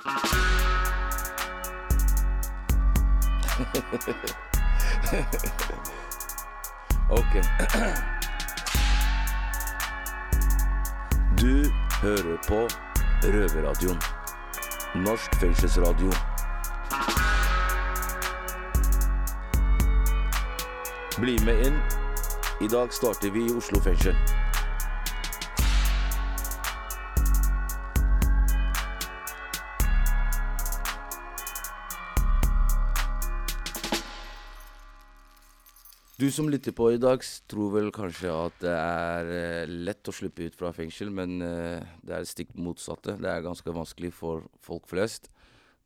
ok. Du hører på Røverradioen. Norsk fengselsradio. Bli med inn. I dag starter vi i Oslo fengsel. Du som lytter på i dag, tror vel kanskje at det er eh, lett å slippe ut fra fengsel, men eh, det er stikk motsatte. Det er ganske vanskelig for folk flest.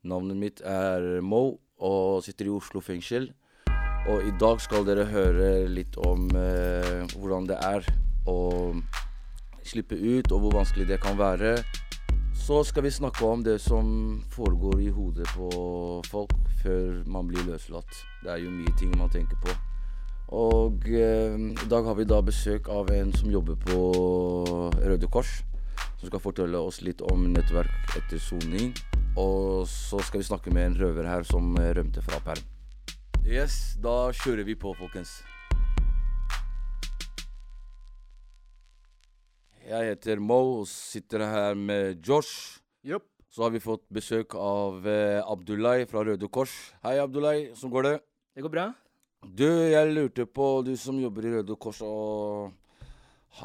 Navnet mitt er Mo og sitter i Oslo fengsel. Og i dag skal dere høre litt om eh, hvordan det er å slippe ut, og hvor vanskelig det kan være. Så skal vi snakke om det som foregår i hodet på folk før man blir løslatt. Det er jo mye ting man tenker på. Og eh, i dag har vi da besøk av en som jobber på Røde Kors. Som skal fortelle oss litt om nettverk etter soning. Og så skal vi snakke med en røver her som eh, rømte fra perm. Yes, da kjører vi på, folkens. Jeg heter Mo og sitter her med Josh. Yep. Så har vi fått besøk av eh, Abdullah fra Røde Kors. Hei, Abdullah. Hvordan går det? Det går bra. Du, jeg lurte på, du som jobber i Røde Kors og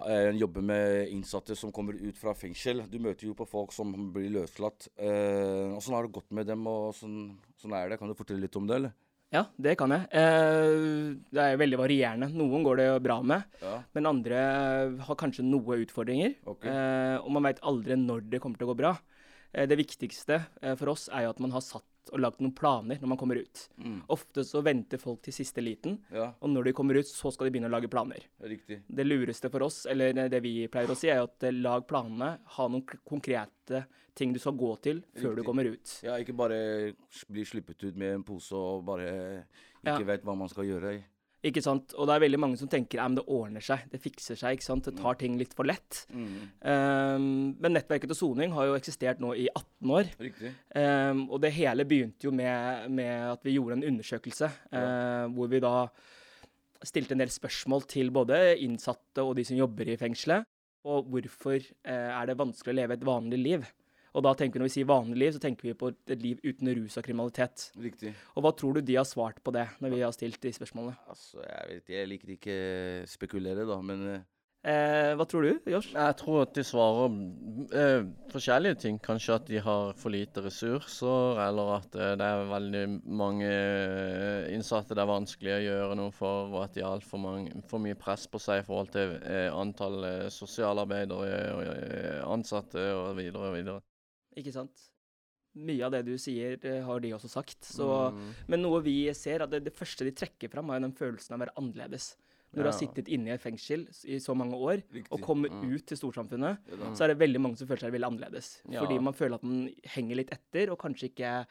eh, jobber med innsatte som kommer ut fra fengsel. Du møter jo på folk som blir løslatt. Eh, Åssen har det gått med dem, og sånn, sånn er det? Kan du fortelle litt om det, eller? Ja, det kan jeg. Eh, det er veldig varierende. Noen går det bra med, Ja. men andre har kanskje noe utfordringer. Okay. Eh, og man veit aldri når det kommer til å gå bra. Eh, det viktigste eh, for oss er jo at man har satt og lagd noen planer når man kommer ut. Mm. Ofte så venter folk til siste liten, Ja, og når de kommer ut, så skal de begynne å lage planer. riktig. Det lureste for oss, eller det vi pleier å si, er at eh, lag planene. Ha noen konkrete ting du skal gå til før du kommer ut. Ja, ikke bare bli slippet ut med en pose og bare ikke Ja. vet hva man skal gjøre. Ikke sant? Og det er veldig mange som tenker at det ordner seg, det fikser seg. ikke sant? Det tar ting litt for lett. Mm. Um, men nettverket til soning har jo eksistert nå i 18 år. Riktig. Ehm, og det hele begynte jo med, med at vi gjorde en undersøkelse eh, hvor vi da stilte en del spørsmål til både innsatte og de som jobber i fengselet. Og hvorfor uh, er det vanskelig å leve et vanlig liv? Og da tenker vi Når vi sier vanlig liv, så tenker vi på et liv uten rus og kriminalitet. Riktig. Og hva tror du de har svart på det, når vi har stilt de spørsmålene? Altså, jeg vet ikke, Jeg liker ikke spekulere, da, men eh, Eh, hva tror du, Josh? Jeg tror at de svarer eh, forskjellige ting. Kanskje at de har for lite ressurser, eller at eh, det er veldig mange eh, innsatte det er vanskelig å gjøre noe for, og at de har altfor for mye press på seg i forhold til eh, antall sosialarbeidere og ansatte og videre og videre. Ikke sant? Mye av det du sier, eh, har de også sagt. Så, Mm. Men noe vi ser, at det, det første de trekker fram, er jo den følelsen av å være annerledes. Når du har sittet inne i et fengsel i så mange år, Riktig. og kommer Mm. ut til storsamfunnet, Ja så er det veldig mange som føler seg veldig annerledes. Ja. Fordi man føler at man henger litt etter, og kanskje ikke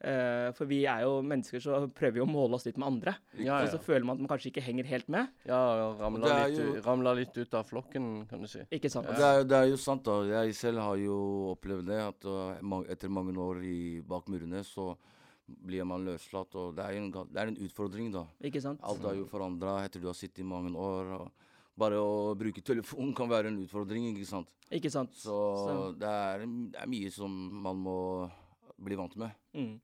eh, For vi er jo mennesker, så prøver vi å måle oss litt med andre. Ja, Og så føler man at man kanskje ikke henger helt med. ja Det ramla er litt, jo- litt ut av flokken, kan du si. Ikke sant? Det er, det er jo sant, da. Jeg selv har jo opplevd det. At uh, etter mange år i, bak murene, så blir man løslatt. Og det er, jo en, det er en utfordring, da. Ikke sant? Alt er jo forandra etter du har sittet i mange år. Og bare å bruke telefon kan være en utfordring, ikke sant. Ikke sant? Så, Så- Det, er, det er mye som man må bli vant med. Mm.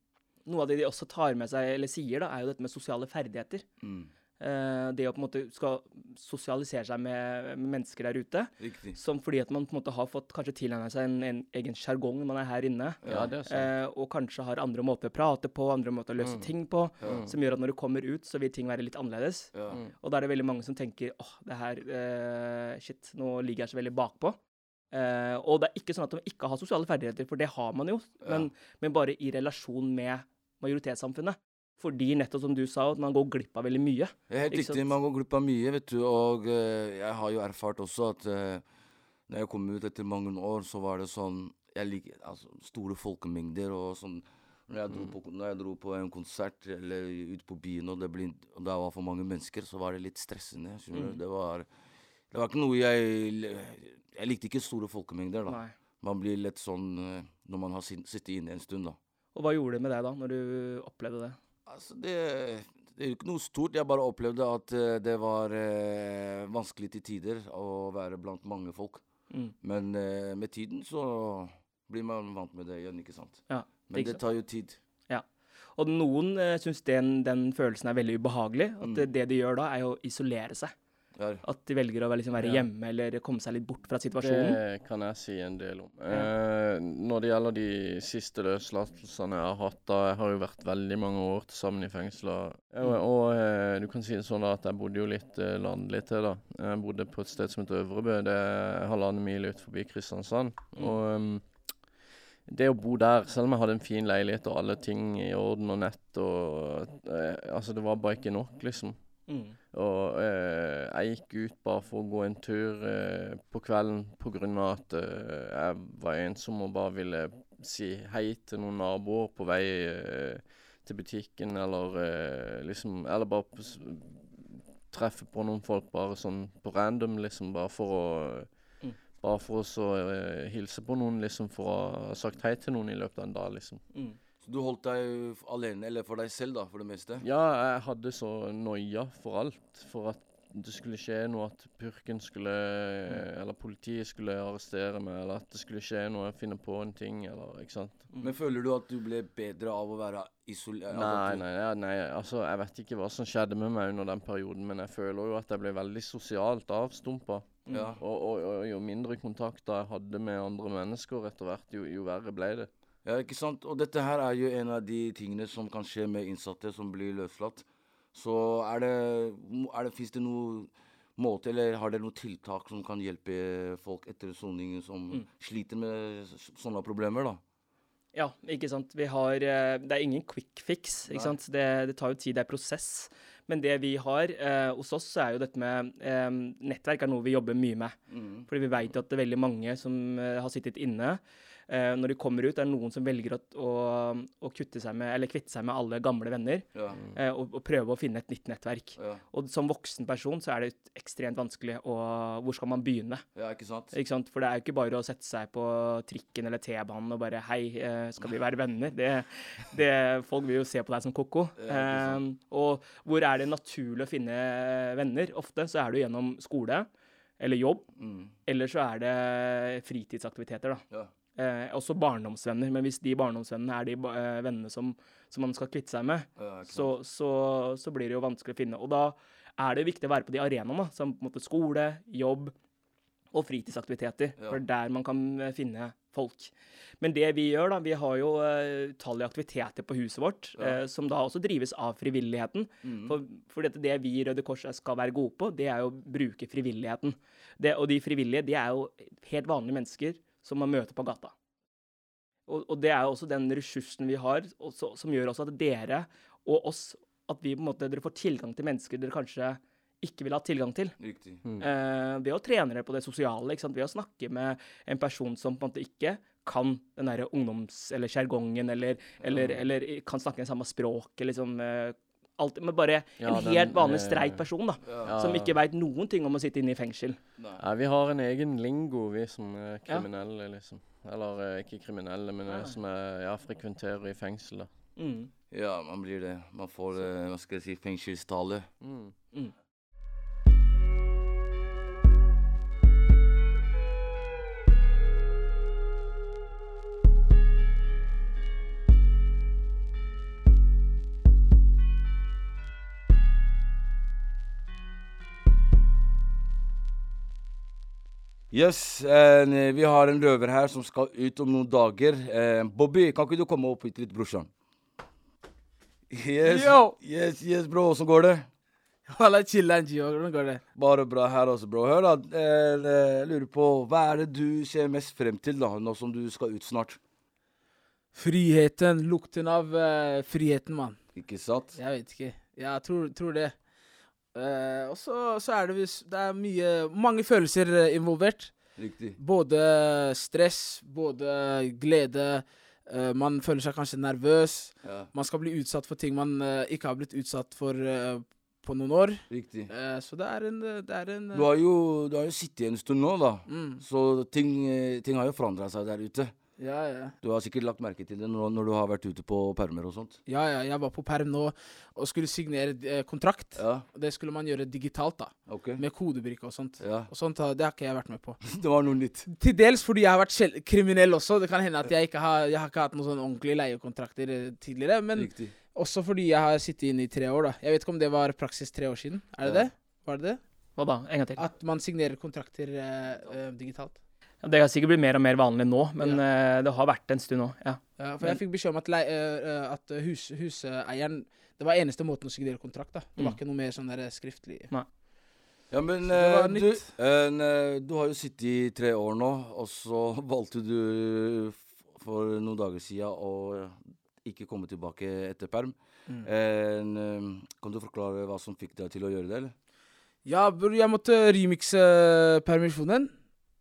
Noe av det de også tar med seg, eller sier, da, er jo dette med sosiale ferdigheter. Mm. Eh, det å på en måte skal sosialisere seg med, med mennesker der ute. Riktig. Som fordi at man på en måte har fått kanskje tilegna seg en, en egen sjargong når man er her inne. Ja, det er sant. Eh, og kanskje har andre måter å prate på, andre måter å løse Mm. ting på. Ja. Som gjør at når du kommer ut, så vil ting være litt annerledes. Ja. Mm. Og da er det veldig mange som tenker åh, det her eh, Shit, nå ligger jeg så veldig bakpå. Eh, og det er ikke sånn at de ikke har sosiale ferdigheter, for det har man jo. Ja. Men, men bare i relasjon med majoritetssamfunnet. Fordi nettopp som du sa, at man går glipp av veldig mye. Helt riktig. Man går glipp av mye, vet du. Og uh, jeg har jo erfart også at uh, når jeg kom ut etter mange år, så var det sånn Jeg liker altså, store folkemengder og sånn. Når jeg, dro på, når jeg dro på en konsert eller ut på byen, og det, ble, og det var for mange mennesker, så var det litt stressende. Mm. Det, var, det var ikke noe jeg Jeg likte ikke store folkemengder, da. Nei. man blir lett sånn eh, når man har sittet inne en stund, da. Og hva gjorde det med deg da, når du opplevde det? Altså, det, det er jo ikke noe stort. Jeg bare opplevde at eh, det var eh, vanskelig til tider å være blant mange folk. Mm. Men eh, med tiden så blir man vant med det igjen, ikke sant. Ja, Men det tar jo tid. Og noen uh, syns den, den følelsen er veldig ubehagelig. At Mm. det, det de gjør da, er å isolere seg. Ja, At de velger å liksom, være hjemme eller komme seg litt bort fra situasjonen. Det kan jeg si en del om. Eh, når det gjelder de siste løslatelsene jeg har hatt, da jeg har jo vært veldig mange år til sammen i fengsler. Mm. Og, og eh, du kan si det sånn da at jeg bodde jo litt eh, landlig til, da. Jeg bodde på et sted som heter Øvrebø. Det er halvannen mil ut forbi Kristiansand. Mm. Og um, det å bo der, selv om jeg hadde en fin leilighet og alle ting i orden og nett og eh, Altså, det var bare ikke nok, liksom. Mm. Og eh, jeg gikk ut bare for å gå en tur eh, på kvelden pga. at eh, jeg var ensom og bare ville si hei til noen naboer på vei eh, til butikken, eller eh, liksom Eller bare treffe på noen folk bare sånn på random, liksom, bare for å Mm. Bare for å så eh, hilse på noen, liksom, for å ha sagt hei til noen i løpet av en dag, liksom. Mm. Så du holdt deg alene, eller for deg selv, da, for det meste? Ja, jeg hadde så noia for alt. For at det skulle skje noe, at purken skulle Eller politiet skulle arrestere meg, eller at det skulle skje noe, jeg finner på en ting, eller ikke sant. Mm. Men føler du at du ble bedre av å være isolert? Nei, nei, nei, nei, altså jeg vet ikke hva som skjedde med meg under den perioden, men jeg føler jo at jeg ble veldig sosialt avstumpa. Mm. Ja. Og, og, og jo mindre kontakter jeg hadde med andre mennesker etter hvert, jo, jo verre ble det. Ja, ikke sant? Og dette her er jo en av de tingene som kan skje med innsatte som blir løslatt. Så er det, er det Fins det noen måte, eller har dere noen tiltak som kan hjelpe folk etter soning som Mm. sliter med sånne problemer, da? Ja, ikke sant. Vi har eh, Det er ingen quick fix, ikke Nei. sant. Det, det tar jo tid, det er prosess. Men det vi har eh, hos oss, så er jo dette med eh, Nettverk er noe vi jobber mye med. Mm. Fordi vi vet at det er veldig mange som eh, har sittet inne. Eh, når de kommer ut, er det noen som velger å, å, å seg med, eller kvitte seg med alle gamle venner. Ja. eh, og, og prøve å finne et nytt nettverk. Ja. Og som voksen person så er det ekstremt vanskelig å Hvor skal man begynne? ja, ikke sant? Ikke sant? For det er jo ikke bare å sette seg på trikken eller T-banen og bare Hei, eh, skal vi være venner? Det, det, folk vil jo se på deg som ko-ko. Ja. Eh, og hvor er det naturlig å finne venner? Ofte så er det jo gjennom skole eller jobb, Mm. eller så er det fritidsaktiviteter, da. Ja. Eh, også barndomsvenner. Men hvis de barndomsvennene er de eh, vennene som, som man skal kvitte seg med, Ja, så, så, så blir det jo vanskelig å finne. Og da er det viktig å være på de arenaene, som på en måte skole, jobb og fritidsaktiviteter. Ja. For det er der man kan eh, finne folk. Men det vi gjør, da, vi har jo uh, utallige aktiviteter på huset vårt, Ja. eh, som da også drives av frivilligheten. Mm. For, for dette, det vi i Røde Kors skal være gode på, det er jo å bruke frivilligheten. Det, og de frivillige, de er jo helt vanlige mennesker som man møter på gata. Og, og det er jo også den ressursen vi har, også, som gjør også at dere og oss At vi på en måte, dere får tilgang til mennesker dere kanskje ikke ville hatt tilgang til. Riktig. Eh, ved å trene dere på det sosiale, ikke sant? ved å snakke med en person som på en måte ikke kan den derre ungdoms- eller sjargongen, eller, eller, Ja. eller kan snakke det samme språket, liksom. Alt, men bare Ja, en den, helt vanlig eh, streit person, da. Ja. Som ikke veit noen ting om å sitte inne i fengsel. Nei. Ja, vi har en egen lingo, vi som er kriminelle, liksom. Eller eh, ikke kriminelle, men eh, Ah. som er, ja, frekventerer i fengsel, da. Mm. ja, man blir det. Man får, hva skal jeg si, fengselstale. Mm. Mm. Yes, eh, vi har en røver her som skal ut om noen dager. Eh, Bobby, kan ikke du komme opp hit litt, brorsan? Yes, Yo! yes, yes, bro. Åssen går det? Walla chiller'n, Gio. Hvordan går det? Bare bra her også, bro. Hør, da. Eh, Jeg lurer på, hva er det du ser mest frem til, da, nå som du skal ut snart? Friheten. Lukten av uh, friheten, mann. Ikke sant? Jeg vet ikke. Jeg tror, tror det. Eh, og så, så er det Det er mye Mange følelser eh, involvert. Riktig. Både stress, både glede. Uh, man føler seg kanskje nervøs. Ja. Man skal bli utsatt for ting man uh, ikke har blitt utsatt for på noen år. Riktig. Så det er en, det er en Du har jo, du har jo sittet en stund nå, da. mm, Så ting, ting har jo forandra seg der ute. Ja, ja. Du har sikkert lagt merke til det når, når du har vært ute på permer og sånt. ja, ja. Jeg var på perm nå og skulle signere eh, kontrakt. Ja, Og det skulle man gjøre digitalt, da. ok. Med kodebrikke og sånt. Ja, Og sånt, Det har ikke jeg vært med på. Det var noe nytt. Til dels fordi jeg har vært kriminell også. Det kan hende at jeg ikke har, jeg har ikke hatt noen sånn ordentlige leiekontrakter eh, tidligere. Men Riktig. også fordi jeg har sittet inne i tre år, da. Jeg vet ikke om det var praksis tre år siden. Er det Ja. det? Var det det? Hva da? En gang til. At man signerer kontrakter eh, eh, digitalt. Ja, det har sikkert blitt mer og mer vanlig nå, men eh, det har vært en stund nå. Ja. Ja, for jeg fikk beskjed om at, eh, eh, at hus, huseieren Det var eneste måten å signere kontrakt, da. Det var Mm. ikke noe mer sånn der skriftlig Ja, men eh, du, eh, du har jo sittet i tre år nå, og så valgte du for noen dager siden å ikke komme tilbake etter perm. Mm. Eh, kan du forklare hva som fikk deg til å gjøre det, eller? Ja, bror, jeg måtte remikse permisjonen.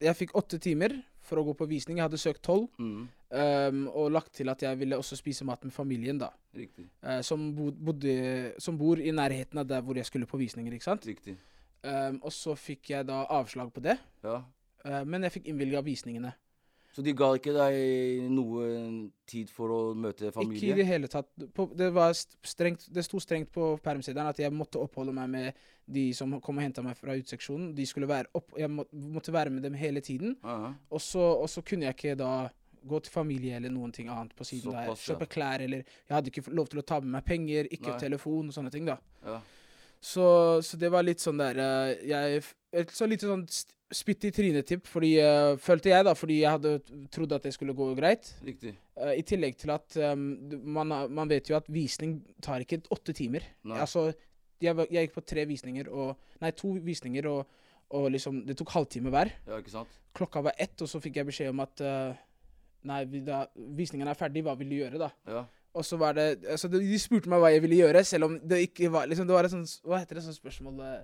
Jeg fikk åtte timer for å gå på visning. Jeg hadde søkt tolv. Mm. Um, og lagt til at jeg ville også spise mat med familien, da. Eh, som, bo, bodde, som bor i nærheten av der hvor jeg skulle på visninger, ikke sant. Riktig. Um, og så fikk jeg da avslag på det. Ja. Uh, men jeg fikk innvilga visningene. Så de ga ikke deg noe tid for å møte Ikke i det hele tatt. Det, var strengt, det sto strengt på permsedelen at jeg måtte oppholde meg med de som kom og henta meg fra utseksjonen. De skulle være opp, jeg må, måtte være med dem hele tiden. Og så, kunne jeg ikke da gå til familie eller noen ting annet på siden der. Såpass, ja. Kjøpe klær eller Jeg hadde ikke lov til å ta med meg penger, ikke Nei. telefon og sånne ting, da. Ja. Så, så det var litt sånn der eh, Jeg et så litt sånn spytt i trynet-tipp, fordi eh, følte jeg, da, fordi jeg hadde trodd at det skulle gå greit. Riktig. Uh, I tillegg til at um, man, man vet jo at visning tar ikke åtte timer. Nei. Altså, jeg, jeg gikk på tre visninger og Nei, to visninger, og, og liksom Det tok halvtime hver. Ja, ikke sant? Klokka var ett, og så fikk jeg beskjed om at uh, Nei, da, visningen er ferdig, hva vil du gjøre, da? Ja. Og så var det altså de, spurte meg hva jeg ville gjøre, selv om det ikke var liksom, Det var et sånt Hva heter det sånt spørsmål eh,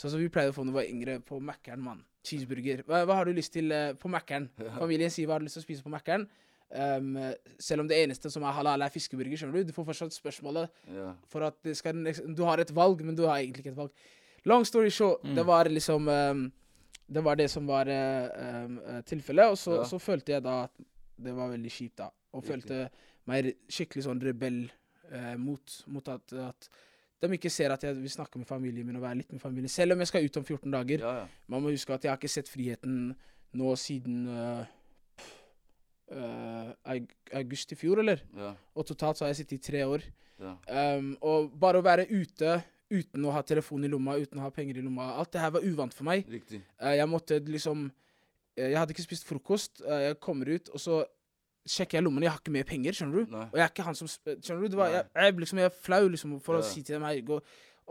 Sånn som vi pleide å få når vi var yngre, på Mækkern, mann. Cheeseburger. Hva, hva har du lyst til uh, på Mækkern? Familien sier hva har du lyst til å spise på Mækkern. Um, selv om det eneste som er halal, er fiskeburger, skjønner du. Du får fortsatt spørsmålet ja. for at det skal, du har et valg, men du har egentlig ikke et valg. Long story short, Mm. det var liksom um, Det var det som var uh, um, tilfellet. Og så, Ja. så følte jeg da at det var veldig kjipt, da. Og Riktig. følte meg skikkelig sånn rebell uh, mot, mot at, at de ikke ser at jeg vil snakke med familien min og være litt med familien. Selv om jeg skal ut om 14 dager. ja, ja. Man må huske at jeg har ikke sett friheten nå siden uh, uh, august i fjor, eller? ja. Og totalt så har jeg sittet i tre år. ja. Um, og bare å være ute uten å ha telefon i lomma, uten å ha penger i lomma Alt det her var uvant for meg. Uh, jeg måtte liksom Jeg hadde ikke spist frokost. Jeg kommer ut, og så sjekker jeg lommen. Jeg har ikke mer penger, skjønner du. Nei. Og jeg er ikke han som Skjønner du? Det var, jeg, jeg, liksom, jeg er flau liksom, for Ja. å si til dem gå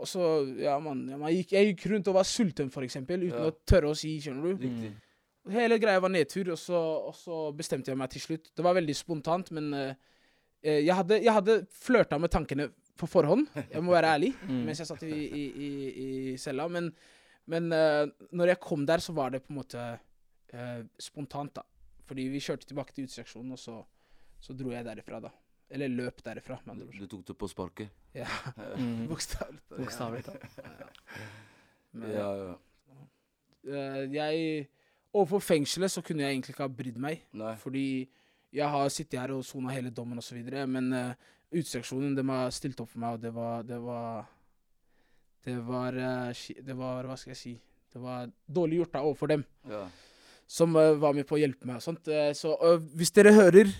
Og så Ja, mann. Ja, man gikk, jeg gikk rundt og var sulten, for eksempel, uten Ja. å tørre å si, skjønner du. Riktig. Hele greia var nedtur, og så, og så bestemte jeg meg til slutt. Det var veldig spontant, men eh, jeg hadde, jeg hadde flørta med tankene på forhånd. Jeg må være ærlig, Mm. mens jeg satt i, i, i, i cella. Men, men uh, når jeg kom der, så var det på en måte uh, spontant, da. Fordi vi kjørte tilbake til utestasjonen, og så, så dro jeg derifra, da. Eller løp derifra, med andre ord. Du tok det på sparket? Ja, Mm. bokstavelig talt. Bokstavelig talt. Men, Ja, ja. eh, jeg Overfor fengselet så kunne jeg egentlig ikke ha brydd meg. Nei. Fordi jeg har sittet her og sona hele dommen osv. Men uh, uteseksjonen de har stilt opp for meg, og det var Det var Det var, uh, det var Hva skal jeg si? Det var dårlig gjort da overfor dem, Ja. Som eh, var med på å hjelpe meg og sånt. Eh, så hvis dere hører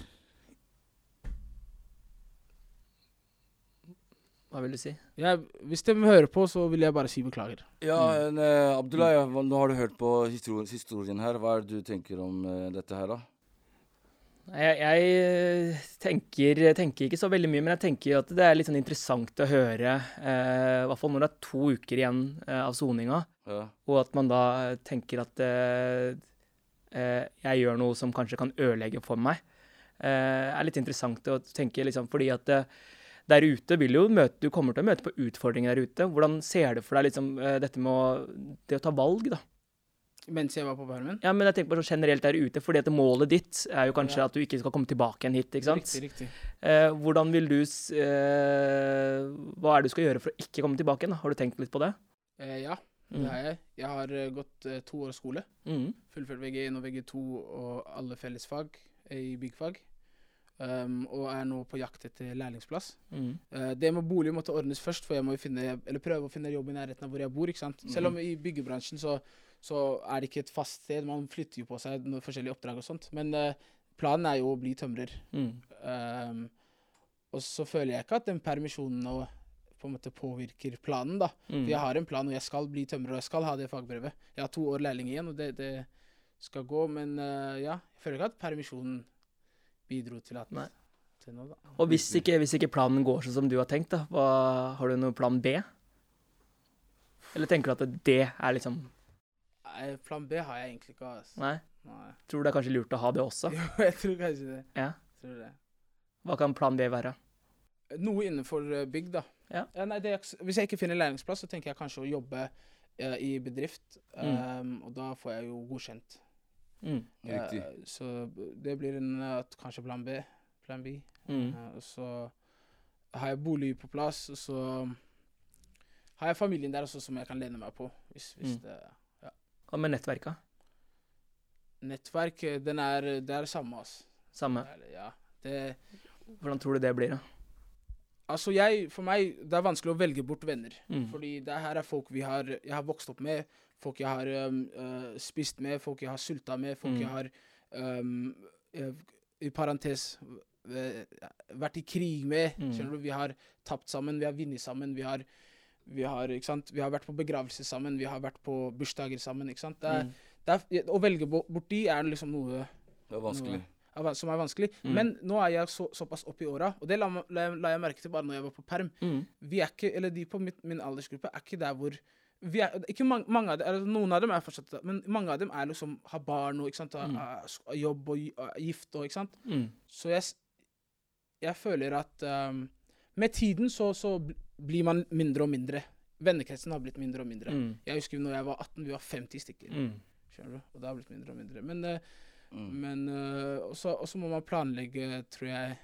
Hva vil du si? Ja, Hvis de hører på, så vil jeg bare si beklager. Ja, Mm. en, eh, Abdullah, ja, nå har du hørt på historien, historien her. Hva er det du tenker om uh, dette her, da? Jeg, jeg tenker, tenker ikke så veldig mye, men jeg tenker at det er litt sånn interessant å høre, eh, i hvert fall når det er to uker igjen eh, av soninga, Ja. og at man da tenker at jeg gjør noe som kanskje kan ødelegge for meg. Eh, er litt interessant å tenke, liksom, fordi at eh, der ute vil jo møte, du kommer til å møte på utfordringer der ute. Hvordan ser du for deg liksom, eh, dette med å, det å ta valg, da? Mens jeg var på permen. Ja, men jeg tenker bare sånn generelt der ute, fordi at målet ditt er jo kanskje Ja. at du ikke skal komme tilbake igjen hit, ikke sant? Riktig, riktig. Eh, hvordan vil du eh, Hva er det du skal gjøre for å ikke komme tilbake igjen? Har du tenkt litt på det? Eh, ja, Mm. det har jeg. Jeg har eh, gått eh, to år skole. Mm. Fullført VG1 og VG2 og alle fellesfag i byggfag. Um, og er nå på jakt etter lærlingsplass. Mm. Uh, det med bolig måtte ordnes først, for jeg må finne, eller prøve å finne jobb i nærheten av hvor jeg bor. ikke sant? Selv om i byggebransjen så, så er det ikke et fast sted. Man flytter jo på seg noen forskjellige oppdrag og sånt. Men uh, planen er jo å bli tømrer. Mm. Um, og så føler jeg ikke at den permisjonen nå på en måte påvirker planen, da. Mm. For jeg har en plan, og jeg skal bli tømrer, og jeg skal ha det fagbrevet. Jeg har to år lærling igjen, og det, det skal gå. Men uh, ja, jeg føler ikke at permisjonen bidro til at Nei. til noe, da. Og hvis ikke, hvis ikke planen går sånn som du har tenkt, da, hva, har du noen plan B? Eller tenker du at det er liksom Nei, plan B har jeg egentlig ikke. Altså. Nei? Nei. Tror du det er kanskje lurt å ha det også? Jo, jeg tror kanskje det. Ja. Tror det. Hva kan plan B være? Noe innenfor eh, bygg, da. Ja. nei, det hvis jeg ikke finner læringsplass, så tenker jeg kanskje å jobbe uh, i bedrift. Um, og da får jeg jo godkjent. Mm. Riktig. Eh, så det blir en eh, kanskje plan B. Plan B. Mm. Og så har jeg bolig på plass, og så har jeg familien der også som jeg kan lene meg på. Hvis, hvis Mm. det Hva med nettverka? Nettverk, den er, det er samme, altså. Samme. Ja, det, Hvordan tror du det blir, da? Altså jeg, for meg, det er vanskelig å velge bort venner. Mm. Fordi det her er folk vi har, jeg har vokst opp med, folk jeg har um, uh, spist med, folk jeg har sulta med, folk Mm. jeg har um, eh, I parentes uh, vært i krig med. Mm. Skjønner du? Vi har tapt sammen, vi har vunnet sammen. Vi har, vi, har, ikke sant? vi har vært på begravelse sammen, vi har vært på bursdager sammen. Ikke sant? Det er, Mm. det er, å velge bort de er liksom noe Det er vanskelig. av- som er vanskelig. Mm. Men nå er jeg så, såpass opp i åra, og det la, la, la jeg merke til bare når jeg var på perm. Mm. Vi er ikke, eller De på mitt, min aldersgruppe er ikke der hvor vi er, ikke mange, mange av dem, eller Noen av dem er fortsatt men mange av dem er liksom, har barn og ikke sant, har, Mm. jobb og er gift. og ikke sant? Mm. Så jeg, jeg føler at um, med tiden så, så blir man mindre og mindre. Vennekretsen har blitt mindre og mindre. Mm. Jeg husker når jeg var 18, vi var 50 stykker. Mm. skjønner du? Og det har blitt mindre og mindre. Men, eh, Mm. men uh, også må man planlegge, tror jeg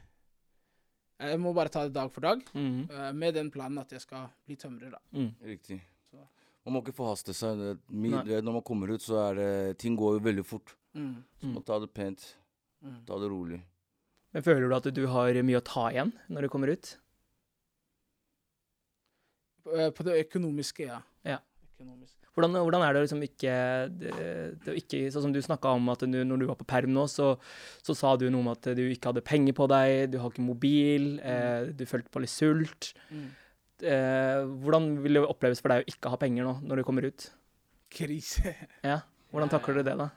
Jeg må bare ta det dag for dag, Mm. Uh, med den planen at jeg skal bli tømrer, da. Mm. Riktig. Så. Man må ikke forhaste seg. Når man kommer ut, så er det Ting går jo veldig fort. Mm. Så må ta det pent. Mm. Ta det rolig. Men føler du at du har mye å ta igjen når du kommer ut? Eh, På det økonomiske, ja. Ja. Økonomisk. Hvordan, hvordan er det liksom ikke, det, det ikke Sånn som du snakka om at du, når du var på perm nå, så, så sa du noe om at du ikke hadde penger på deg, du har ikke mobil, eh, du følte på litt sult. Mm. Eh, hvordan vil det oppleves for deg å ikke ha penger nå når du kommer ut? Krise. Ja, Hvordan takler du det, da?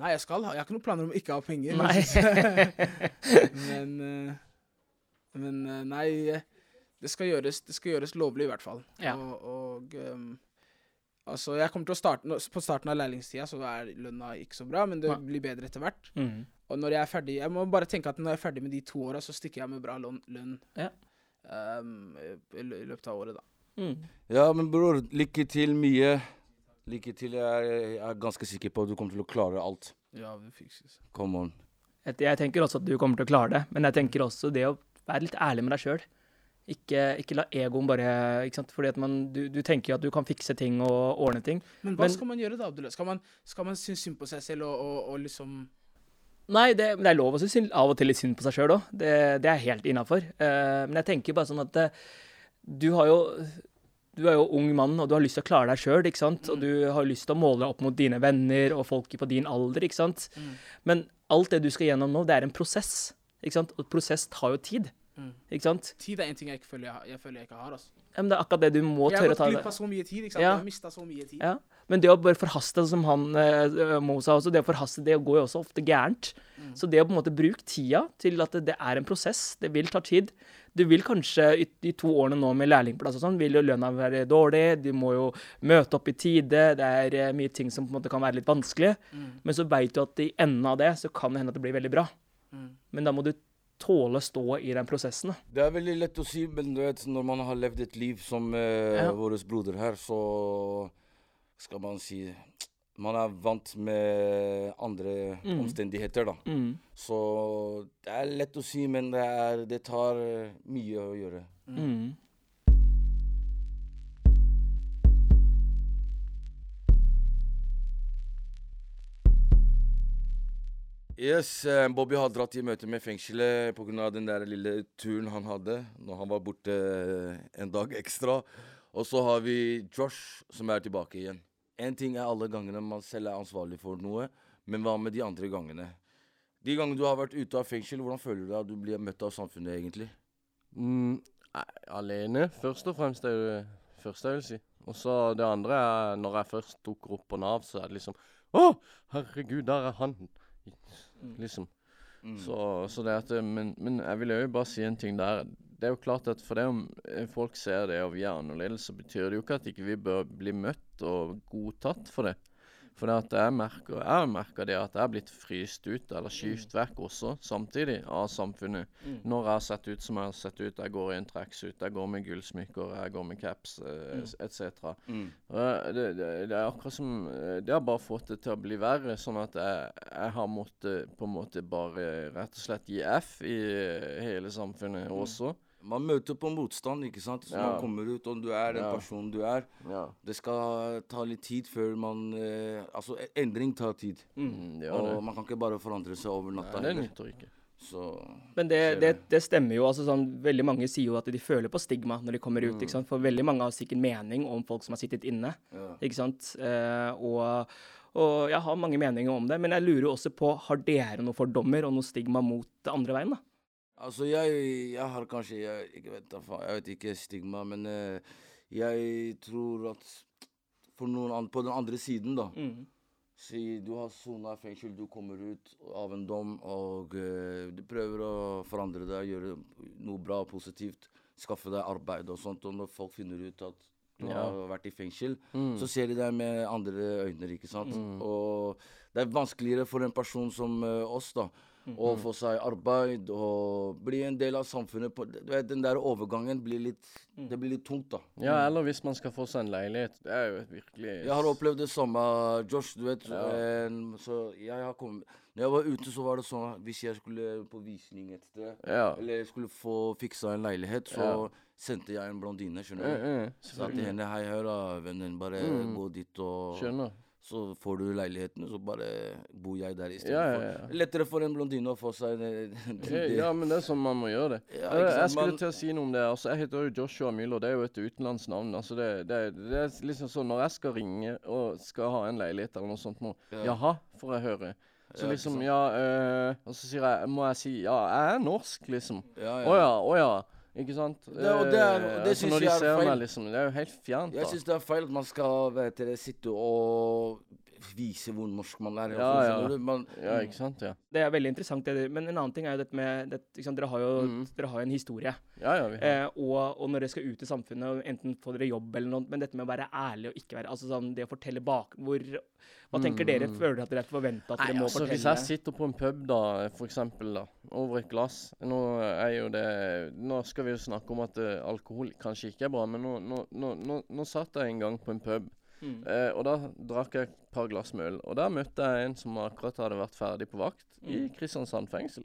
Nei, jeg skal ha Jeg har ikke noen planer om å ikke ha penger. Nei. men eh, Men eh, nei det skal, gjøres, det skal gjøres lovlig, i hvert fall. Ja. Og, og um, Altså, jeg kommer til å starte På starten av lærlingstida så er lønna ikke så bra, men det blir bedre etter hvert. Mm. Og når jeg er ferdig Jeg må bare tenke at når jeg er ferdig med de to åra, så stikker jeg med bra lønn, lønn Ja. um, i, løpet av året, da. Mm. Ja, men bror, lykke til mye. Lykke til. Jeg er, jeg er ganske sikker på at du kommer til å klare alt. Ja, det fikses. Come on. Jeg tenker også at du kommer til å klare det, men jeg tenker også det å være litt ærlig med deg sjøl. Ikke, ikke la egoen bare ikke sant? Fordi at man, du, du tenker at du kan fikse ting og ordne ting. Men hva Men- skal man gjøre da, Abdullah? Skal man, skal man synes synd på seg selv og, og, og liksom Nei, det, det er lov å synes av og til litt synd på seg sjøl òg. Det, det er helt innafor. men jeg tenker bare sånn at uh, du har jo du er jo ung mann, og du har lyst til å klare deg sjøl? Og du har lyst til å måle deg opp mot dine venner og folk på din alder, ikke sant? Mm. Men alt det du skal gjennom nå, det er en prosess, ikke sant? Og prosess tar jo tid, Mm. ikke sant? Tid er en ting jeg føler jeg, jeg, føler jeg ikke har. altså. Ja, men det er akkurat det du må Jeg har tørre å gått ta glipp det. av så mye tid. ikke sant? Ja. Jeg har mista så mye tid. Ja. Men det å bare forhaste, som han eh, Mo sa også, det å forhaste, det går jo også ofte gærent. Mm. Så det å på en måte bruke tida til at det, det er en prosess, det vil ta tid. Du vil kanskje i de to årene nå med lærlingplass og sånn, vil jo lønna være dårlig, du må jo møte opp i tide, det er eh, mye ting som på en måte kan være litt vanskelig. Mm. Men så veit du at i enden av det, så kan det hende at det blir veldig bra. Mm. Men da må du tåle å stå i den prosessen. Det er veldig lett å si, men vet, når man har levd et liv som eh, Ja. vår broder her, så Skal man si Man er vant med andre Mm. omstendigheter, da. Mm. Så det er lett å si, men det, er, det tar mye å gjøre. Mm. Yes, eh, Bobby har dratt i møte med fengselet pga. den der lille turen han hadde når han var borte eh, en dag ekstra. Og så har vi Josh, som er tilbake igjen. Én ting er alle gangene man selv er ansvarlig for noe, men hva med de andre gangene? De gangene du har vært ute av fengsel, hvordan føler du deg at du blir møtt av samfunnet, egentlig? Mm, alene, først og fremst, er det første jeg vil si. Og så det andre er når jeg først dukker opp på Nav, så er det liksom Å, herregud, der er han! Liksom. Mm. Så, så det at men, men jeg vil jo bare si en ting der. Det er jo klart at for det om eh, folk ser det og vi er annerledes, så betyr det jo ikke at ikke vi bør bli møtt og godtatt for det. For jeg merker, jeg merker, det at jeg er blitt fryst ut, eller skyvd vekk også, samtidig, av samfunnet. Mm. Når jeg har sett ut som jeg har sett ut. Jeg går i en tracksuit, jeg går med gullsmykker, jeg går med caps eh, Mm. etc. Mm. Det, det, det er akkurat som eh, Det har bare fått det til å bli verre, sånn at jeg, jeg har måttet på en måte bare rett og slett gi F i eh, hele samfunnet også. Man møter på motstand, ikke sant? Så Ja. man kommer ut, og du er den Ja. personen du er. Ja. Det skal ta litt tid før man eh, Altså, e- endring tar tid. Mm. Det Og det. man kan ikke bare forandre seg over Nei, natta. det heller. nytter ikke. Så Men det, det, det. det stemmer jo. altså sånn, Veldig mange sier jo at de føler på stigma når de kommer ut. Mm. ikke sant? For veldig mange har sikkert mening om folk som har sittet inne. ja. ikke sant? Eh, og, og jeg har mange meninger om det, men jeg lurer jo også på har dere noen fordommer og noe stigma mot det andre veien. da? Altså, jeg, jeg har kanskje Jeg, jeg, vet, jeg vet ikke stigma, men eh, jeg tror at for noen an på den andre siden, da Mm. Si du har sona fengsel, du kommer ut av en dom, og eh, du prøver å forandre deg, gjøre noe bra og positivt. Skaffe deg arbeid og sånt. Og når folk finner ut at du Ja. har vært i fengsel, Mm. så ser de deg med andre øyne, ikke sant. Mm. Og det er vanskeligere for en person som uh, oss, da, Mm. å få seg arbeid og bli en del av samfunnet. På, du vet, den der overgangen blir litt Mm. Det blir litt tungt, da. Ja, eller hvis man skal få seg en leilighet. Det er jo virkelig Jeg har opplevd det samme, Josh. Du vet, Ja. En, så jeg har kommet Når jeg var ute, så var det sånn hvis jeg skulle på visning et sted, Ja. eller skulle få fiksa en leilighet, så Ja. sendte jeg en blondine, Mm, skjønner du. mm, Sa til henne hei, hør da, vennen, bare Mm. gå dit, og Skjønner. Så får du leiligheten, så bare bor jeg der Ja, istedenfor. ja, ja. Lettere for en blondine å få seg Ja, ja, men det er sånn man må gjøre det. Ja, jeg, jeg skulle man- til å si noe om det. altså Jeg heter jo Joshua Müller. Det er jo et utenlandsnavn. altså det, det, det er liksom sånn Når jeg skal ringe og skal ha en leilighet eller noe sånt nå Ja. Jaha, får jeg høre. Så Ja, liksom? Ja øh, Og så sier jeg Må jeg si Ja, jeg er norsk, liksom. Ja, Å ja, å ja. Ikke sant? Det- og det er- Eh, det altså, synes Når de jeg er ser feil. meg, liksom. Det er jo helt fjernt, Jeg da. syns det er feil at man skal vet dere, sitte og vise hvor norsk man er. Ja, ja. skjønner du? Man, Ja, ikke sant? Ja. Det er veldig interessant, det, men en annen ting er jo dette med det, sant? Dere har jo Mm. dere har en historie. Ja, ja, vi har Eh, og, og når dere skal ut i samfunnet, enten får dere jobb eller noe, men dette med å være ærlig og ikke være Altså sånn det å fortelle bak hvor Hva tenker dere? Mm. Føler dere at dere er forventa at dere Nei, må altså, Hvis jeg sitter på en pub, da, for eksempel, da, over et glass Nå er jo det Nå skal vi jo snakke om at uh, alkohol kanskje ikke er bra, men nå, nå, nå, nå satt jeg en gang på en pub, Mm. eh, og da drakk jeg et par glass med øl. Og der møtte jeg en som akkurat hadde vært ferdig på vakt i Mm. Kristiansand fengsel.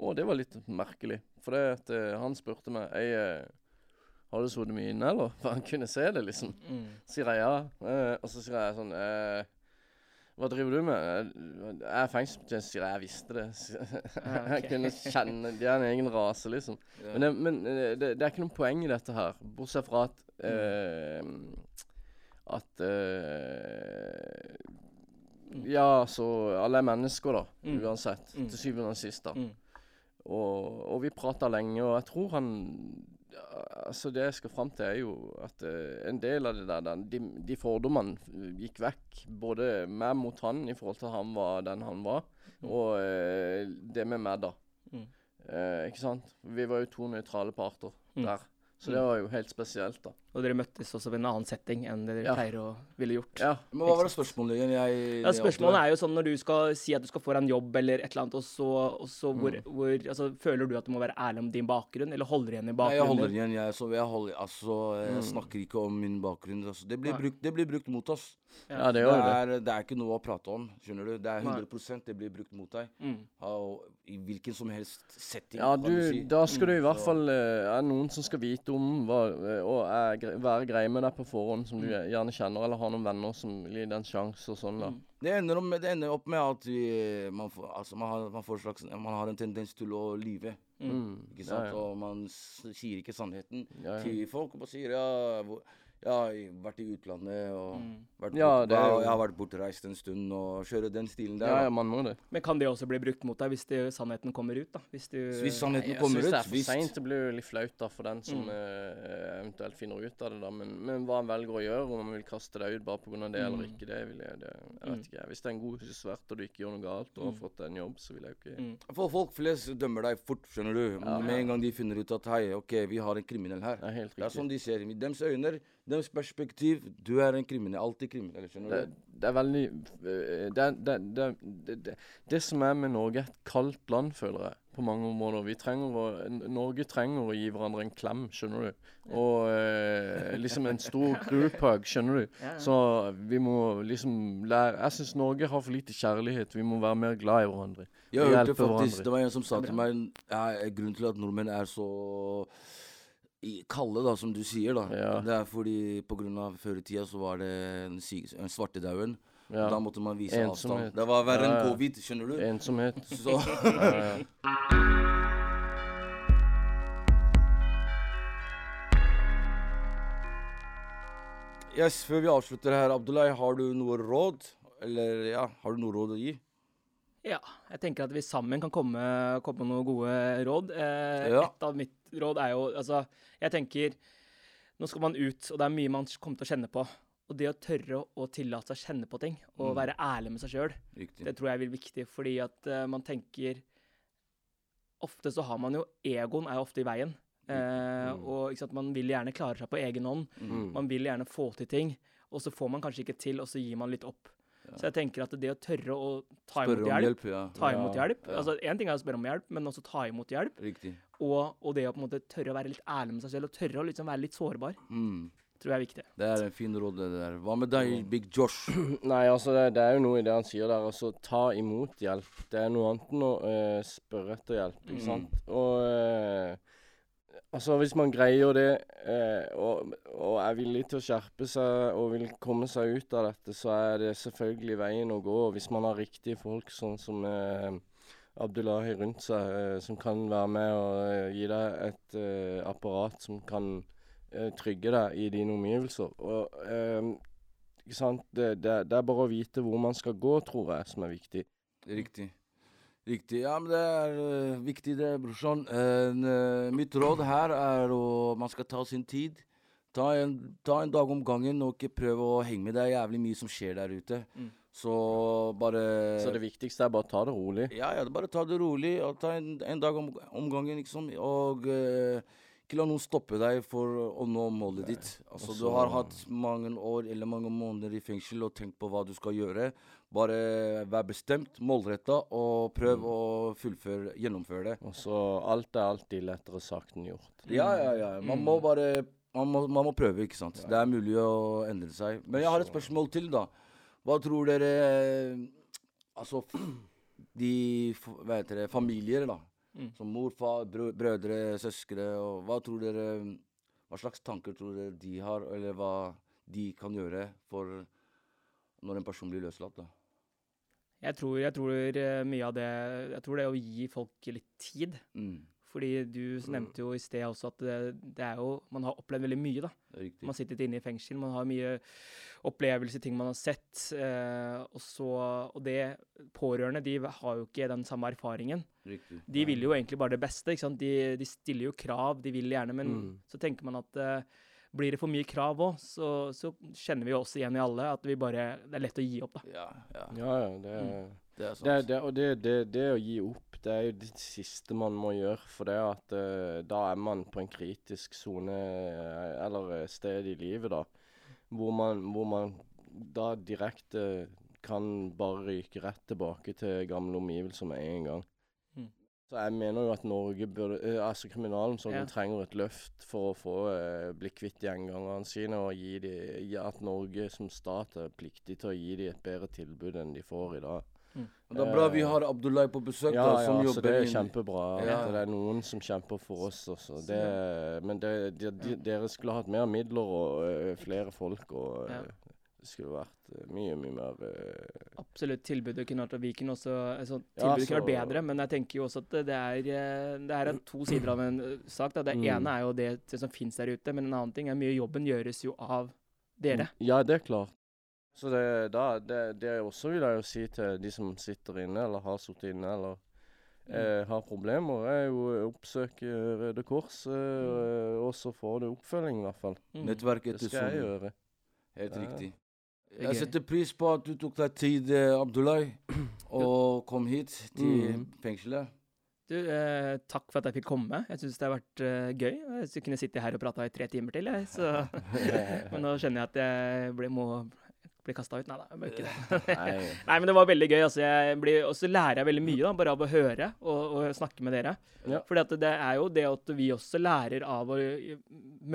Og det var litt merkelig, for det at eh, han spurte meg jeg eh, har du sittet mye inne, eller? For han kunne se det, liksom. Mm. Sier jeg ja. Eh, og så sier jeg sånn eh, Hva driver du med? «Eh, Jeg er fengselsbetjent, sier jeg. Jeg visste det. Ah, jeg kunne kjenne De er en egen rase, liksom. Ja. Men, det, men det, det er ikke noe poeng i dette her, bortsett fra at eh, At uh, Ja, så Alle er mennesker, da. Mm. Uansett. Mm. Til syvende og sist, da. Mm. Og, og vi prata lenge, og jeg tror han Altså, det jeg skal fram til, er jo at uh, en del av det der, den, de, de fordommene gikk vekk. Både meg mot han i forhold til han var den han var, Mm. og uh, det med meg, da. Mm. Ikke sant? Vi var jo to nøytrale parter Mm. der. Så det var jo helt spesielt, da. Og dere møttes også ved en annen setting enn det dere Ja. pleier å ville gjort. Ja. Men hva var det spørsmålet igjen? Jeg, Ja, spørsmålet er jo sånn når du skal si at du skal få deg en jobb eller et eller annet, og så, og så hvor, Mm. hvor altså, Føler du at du må være ærlig om din bakgrunn, eller holder igjen i bakgrunnen? Nei, jeg holder igjen. Jeg, så jeg, holder, altså, jeg Mm. snakker ikke om min bakgrunn. Altså. Det, blir brukt, det blir brukt mot oss. ja, det Det gjør det. er, det er ikke noe å prate om. skjønner du? Det er Nei. 100 det blir brukt mot deg. Mm. Og I hvilken som helst setting. Ja, kan du, si. da skal du i Mm, hvert fall Er Er noen som skal vite om hva, eh, og er, gre- være grei med deg på forhånd, som du Mm. gjerne kjenner, eller har noen venner som gir deg en sjanse og sånn, da. Mm. Det ender, om, det ender opp med at vi, man, får, altså, man, har, man, får slags, man har en tendens til å lyve. Mm. Ikke sant? ja. Og man sier ikke sannheten Ja, ja. til folk. Og bare sier ja, hvor, ja, jeg har vært i utlandet og Mm. vært Ja, bort, er jeg har vært bortreist en stund og kjører den stilen der. ja, ja, man må det. Men kan det også bli brukt mot deg hvis det, sannheten kommer ut? da? Hvis du Så Hvis sannheten Jeg kommer syns ut, det er for visst. seint. Det blir jo litt flaut da for den som Mm. uh, eventuelt finner ut av det, da. Men, men hva en velger å gjøre, om en vil kaste deg ut bare pga. det eller Mm. ikke, det vil jeg det, Jeg vet Mm. ikke. Hvis det er en god husvert og du ikke gjør noe galt og har Mm. fått deg en jobb, så vil jeg jo ikke mm. For folk flest dømmer deg fort, skjønner du. Ja. Med en gang de finner ut at hei, ok, vi har en kriminell her. Det er helt Det er sånn de ser. I deres øyne, deres perspektiv, du er en kriminell. Alltid kriminell, skjønner du. det er veldig eh, det, er- det, det, det, det, det som er med Norge, er et kaldt land, føler jeg. På mange områder. Vi trenger å, Norge trenger å gi hverandre en klem, skjønner du. Og eh, liksom en stor group hug, skjønner du. Så vi må liksom lære Jeg syns Norge har for lite kjærlighet. Vi må være mer glad i hverandre. Jeg hørte faktisk, hverandre. Det var en som sa til meg ja, Grunnen til at nordmenn er så kalde, da, som du sier, da. Ja. Det er fordi på grunn av før i tida så var det en, en svartedauden. Ja. Da måtte man vise Ensomhet. avstand. Det var verre enn covid, skjønner du. Ensomhet. Så yes, før vi avslutter her, Abdullah, har du noe råd? Eller ja, har du noe råd å gi? Ja, jeg tenker at vi sammen kan komme, komme med noen gode råd. Eh, Ja. Et av mitt råd er jo Altså, jeg tenker Nå skal man ut, og det er mye man kommer til å kjenne på. Og det å tørre å, tillate seg å kjenne på ting, og Mm. være ærlig med seg sjøl, det tror jeg er viktig, fordi at uh, man tenker Ofte så har man jo Egoen er jo ofte i veien. Eh, Mm. Og sant, man vil gjerne klare seg på egen hånd. Mm. Man vil gjerne få til ting, og så får man kanskje ikke til, og så gir man litt opp. Ja. Så jeg tenker at det å tørre å ta Spør imot hjelp hjelp, ja. ta imot Ja, hjelp. ja. Altså, Én ting er å spørre om hjelp, men også ta imot hjelp. Riktig. Og, og det å på en måte tørre å være litt ærlig med seg selv, og tørre å liksom være litt sårbar, Mm. tror jeg er viktig. Det er en fin råd, det der. Hva med deg, Big Josh? Nei, altså det, det er jo noe i det han sier der. Altså ta imot hjelp. Det er noe annet enn å uh, spørre etter hjelp, ikke Mm. sant. Og eh, altså hvis man greier det eh, og, og er villig til å skjerpe seg og vil komme seg ut av dette, så er det selvfølgelig veien å gå. Hvis man har riktige folk sånn som eh, Abdullahi rundt seg, eh, som kan være med og eh, gi deg et eh, apparat som kan eh, trygge deg i dine omgivelser. Og ikke sant? Det, det, det er bare å vite hvor man skal gå, tror jeg, som er viktig. Riktig. Riktig. Ja, men det er uh, viktig det, brorsan. Uh, mitt råd her er å Man skal ta sin tid. Ta en, ta en dag om gangen, og ikke prøve å henge med. Det er jævlig mye som skjer der ute. Mm. Så bare Så det viktigste er bare å ta det rolig. Ja, ja, bare ta det rolig. og Ta en, en dag om, om gangen, liksom. Og uh, ikke la noen stoppe deg for å nå målet ditt. Altså, Også... Du har hatt mange år eller mange måneder i fengsel og tenkt på hva du skal gjøre. Bare vær bestemt, målretta, og prøv Mm. å fullføre, gjennomføre det. Og så alt er alltid lettere sagt enn gjort. Ja, ja, ja. Man må bare man må, man må prøve, ikke sant. Det er mulig å endre seg. Men jeg har et spørsmål til, da. Hva tror dere Altså, de Hva heter det Familier, da. Mm. Som mor, far, brødre, søstre. Og hva tror dere Hva slags tanker tror dere de har, eller hva de kan gjøre for når en person blir løslatt, da? Jeg tror, jeg tror eh, mye av det Jeg tror det å gi folk litt tid. Mm, Fordi du nevnte jo i sted også at det, det er jo Man har opplevd veldig mye, da. er riktig. Man sitter inne i fengsel, man har mye opplevelser, ting man har sett. Eh, og, så, og det Pårørende de har jo ikke den samme erfaringen. riktig. De vil jo egentlig bare det beste. ikke sant? De, de stiller jo krav, de vil gjerne, men Mm. så tenker man at eh, blir det for mye krav òg, så, så kjenner vi oss også igjen i alle at vi bare Det er lett å gi opp, da. Ja, ja. Ja, ja. Det, Mm. Det er sant. det, det, og det, det, det å gi opp, det er jo det siste man må gjøre. For det at uh, da er man på en kritisk sone, eh, eller eh, sted i livet, da. Hvor man, hvor man da direkte kan bare ryke rett tilbake til gamle omgivelser med en gang. Mm. Så jeg mener jo at Norge burde eh, Altså kriminalomsorgen Ja. trenger et løft for å få eh, bli kvitt gjengangerne sine, og gi de, at Norge som stat er pliktig til å gi dem et bedre tilbud enn de får i dag. Og det er bra vi har Abdullahi på besøk, Ja, da, ja, som så jobber det er kjempebra Ja. at det er noen som kjemper for oss også. Det, men det, de, de, dere skulle hatt mer midler og ø, flere folk, og ø, Ja. Det skulle vært mye, mye mer uh... Absolutt. Tilbudet kunne vært Viken også altså, Ja, Tilbudet kunne vært bedre, men jeg tenker jo også at det er, eh, det er to sider av en eh, sak. Da. Det Mm. ene er jo det, det som finnes der ute, men en annen ting er mye jobben gjøres jo av dere. Ja, det er klart. Så det, da, det, det også vil jeg jo si til de som sitter inne, eller har sittet inne, eller eh, har problemer, er jo å oppsøke Røde Kors, eh, og så får du oppfølging, i hvert fall. Mm. Nettverket jeg gjøre. Helt Ja. riktig. Er Jeg setter pris på at du tok deg tid, Abdullah, og kom hit til Mm. fengselet. Du, eh, takk for at jeg fikk komme. Jeg syns det har vært eh, gøy. Jeg kunne sitte her og prata i tre timer til, jeg. Så. men nå skjønner jeg at jeg ble, må bli kasta ut. Nei da, jeg må ikke det. Nei. Men det var veldig gøy. Altså, jeg blir, og så lærer jeg veldig mye da, bare av å høre og, og snakke med dere. Ja. For det er jo det at vi også lærer av å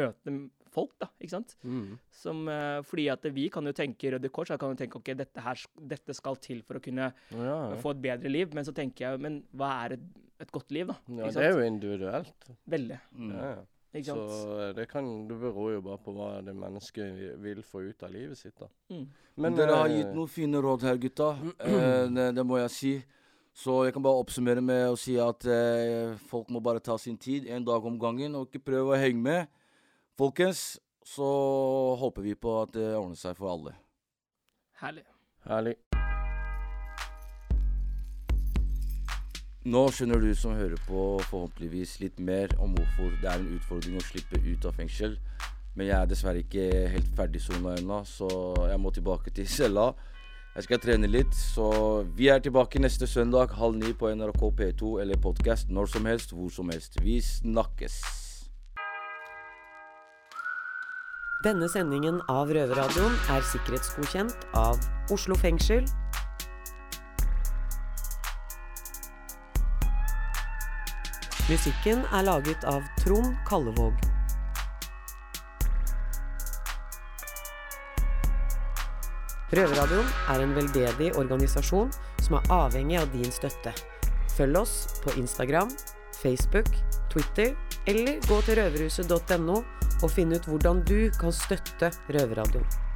møte folk, da, ikke sant. Mm. Som, eh, fordi at vi kan jo tenke Røde Kors, jeg kan jo tenke ok, dette, her, dette skal til for å kunne Ja, ja. få et bedre liv. Men så tenker jeg, men hva er et, et godt liv, da? ja, Ikke det er jo individuelt. Veldig. Mm. Ja, ja. Ikke Så det kan Det beror jo bare på hva det mennesket vil få ut av livet sitt, da. Mm. Men dere har eh, gitt noen fine råd her, gutta. Eh, det, det må jeg si. Så jeg kan bare oppsummere med å si at eh, folk må bare ta sin tid, en dag om gangen, og ikke prøve å henge med. Folkens, så håper vi på at det ordner seg for alle. Herlig. Herlig. Nå skjønner du som hører på forhåpentligvis litt mer om hvorfor det er en utfordring å slippe ut av fengsel. Men jeg er dessverre ikke helt ferdig sona ennå, så jeg må tilbake til cella. Jeg skal trene litt, så vi er tilbake neste søndag halv ni på NRK P2 eller podkast når som helst, hvor som helst. Vi snakkes. Denne sendingen av Røverradioen er sikkerhetsgodkjent av Oslo fengsel. Musikken er laget av Trond Kallevåg. Røverradioen er en veldedig organisasjon som er avhengig av din støtte. Følg oss på Instagram, Facebook, Twitter eller gå til røverhuset.no og finne ut hvordan du kan støtte Røverradioen.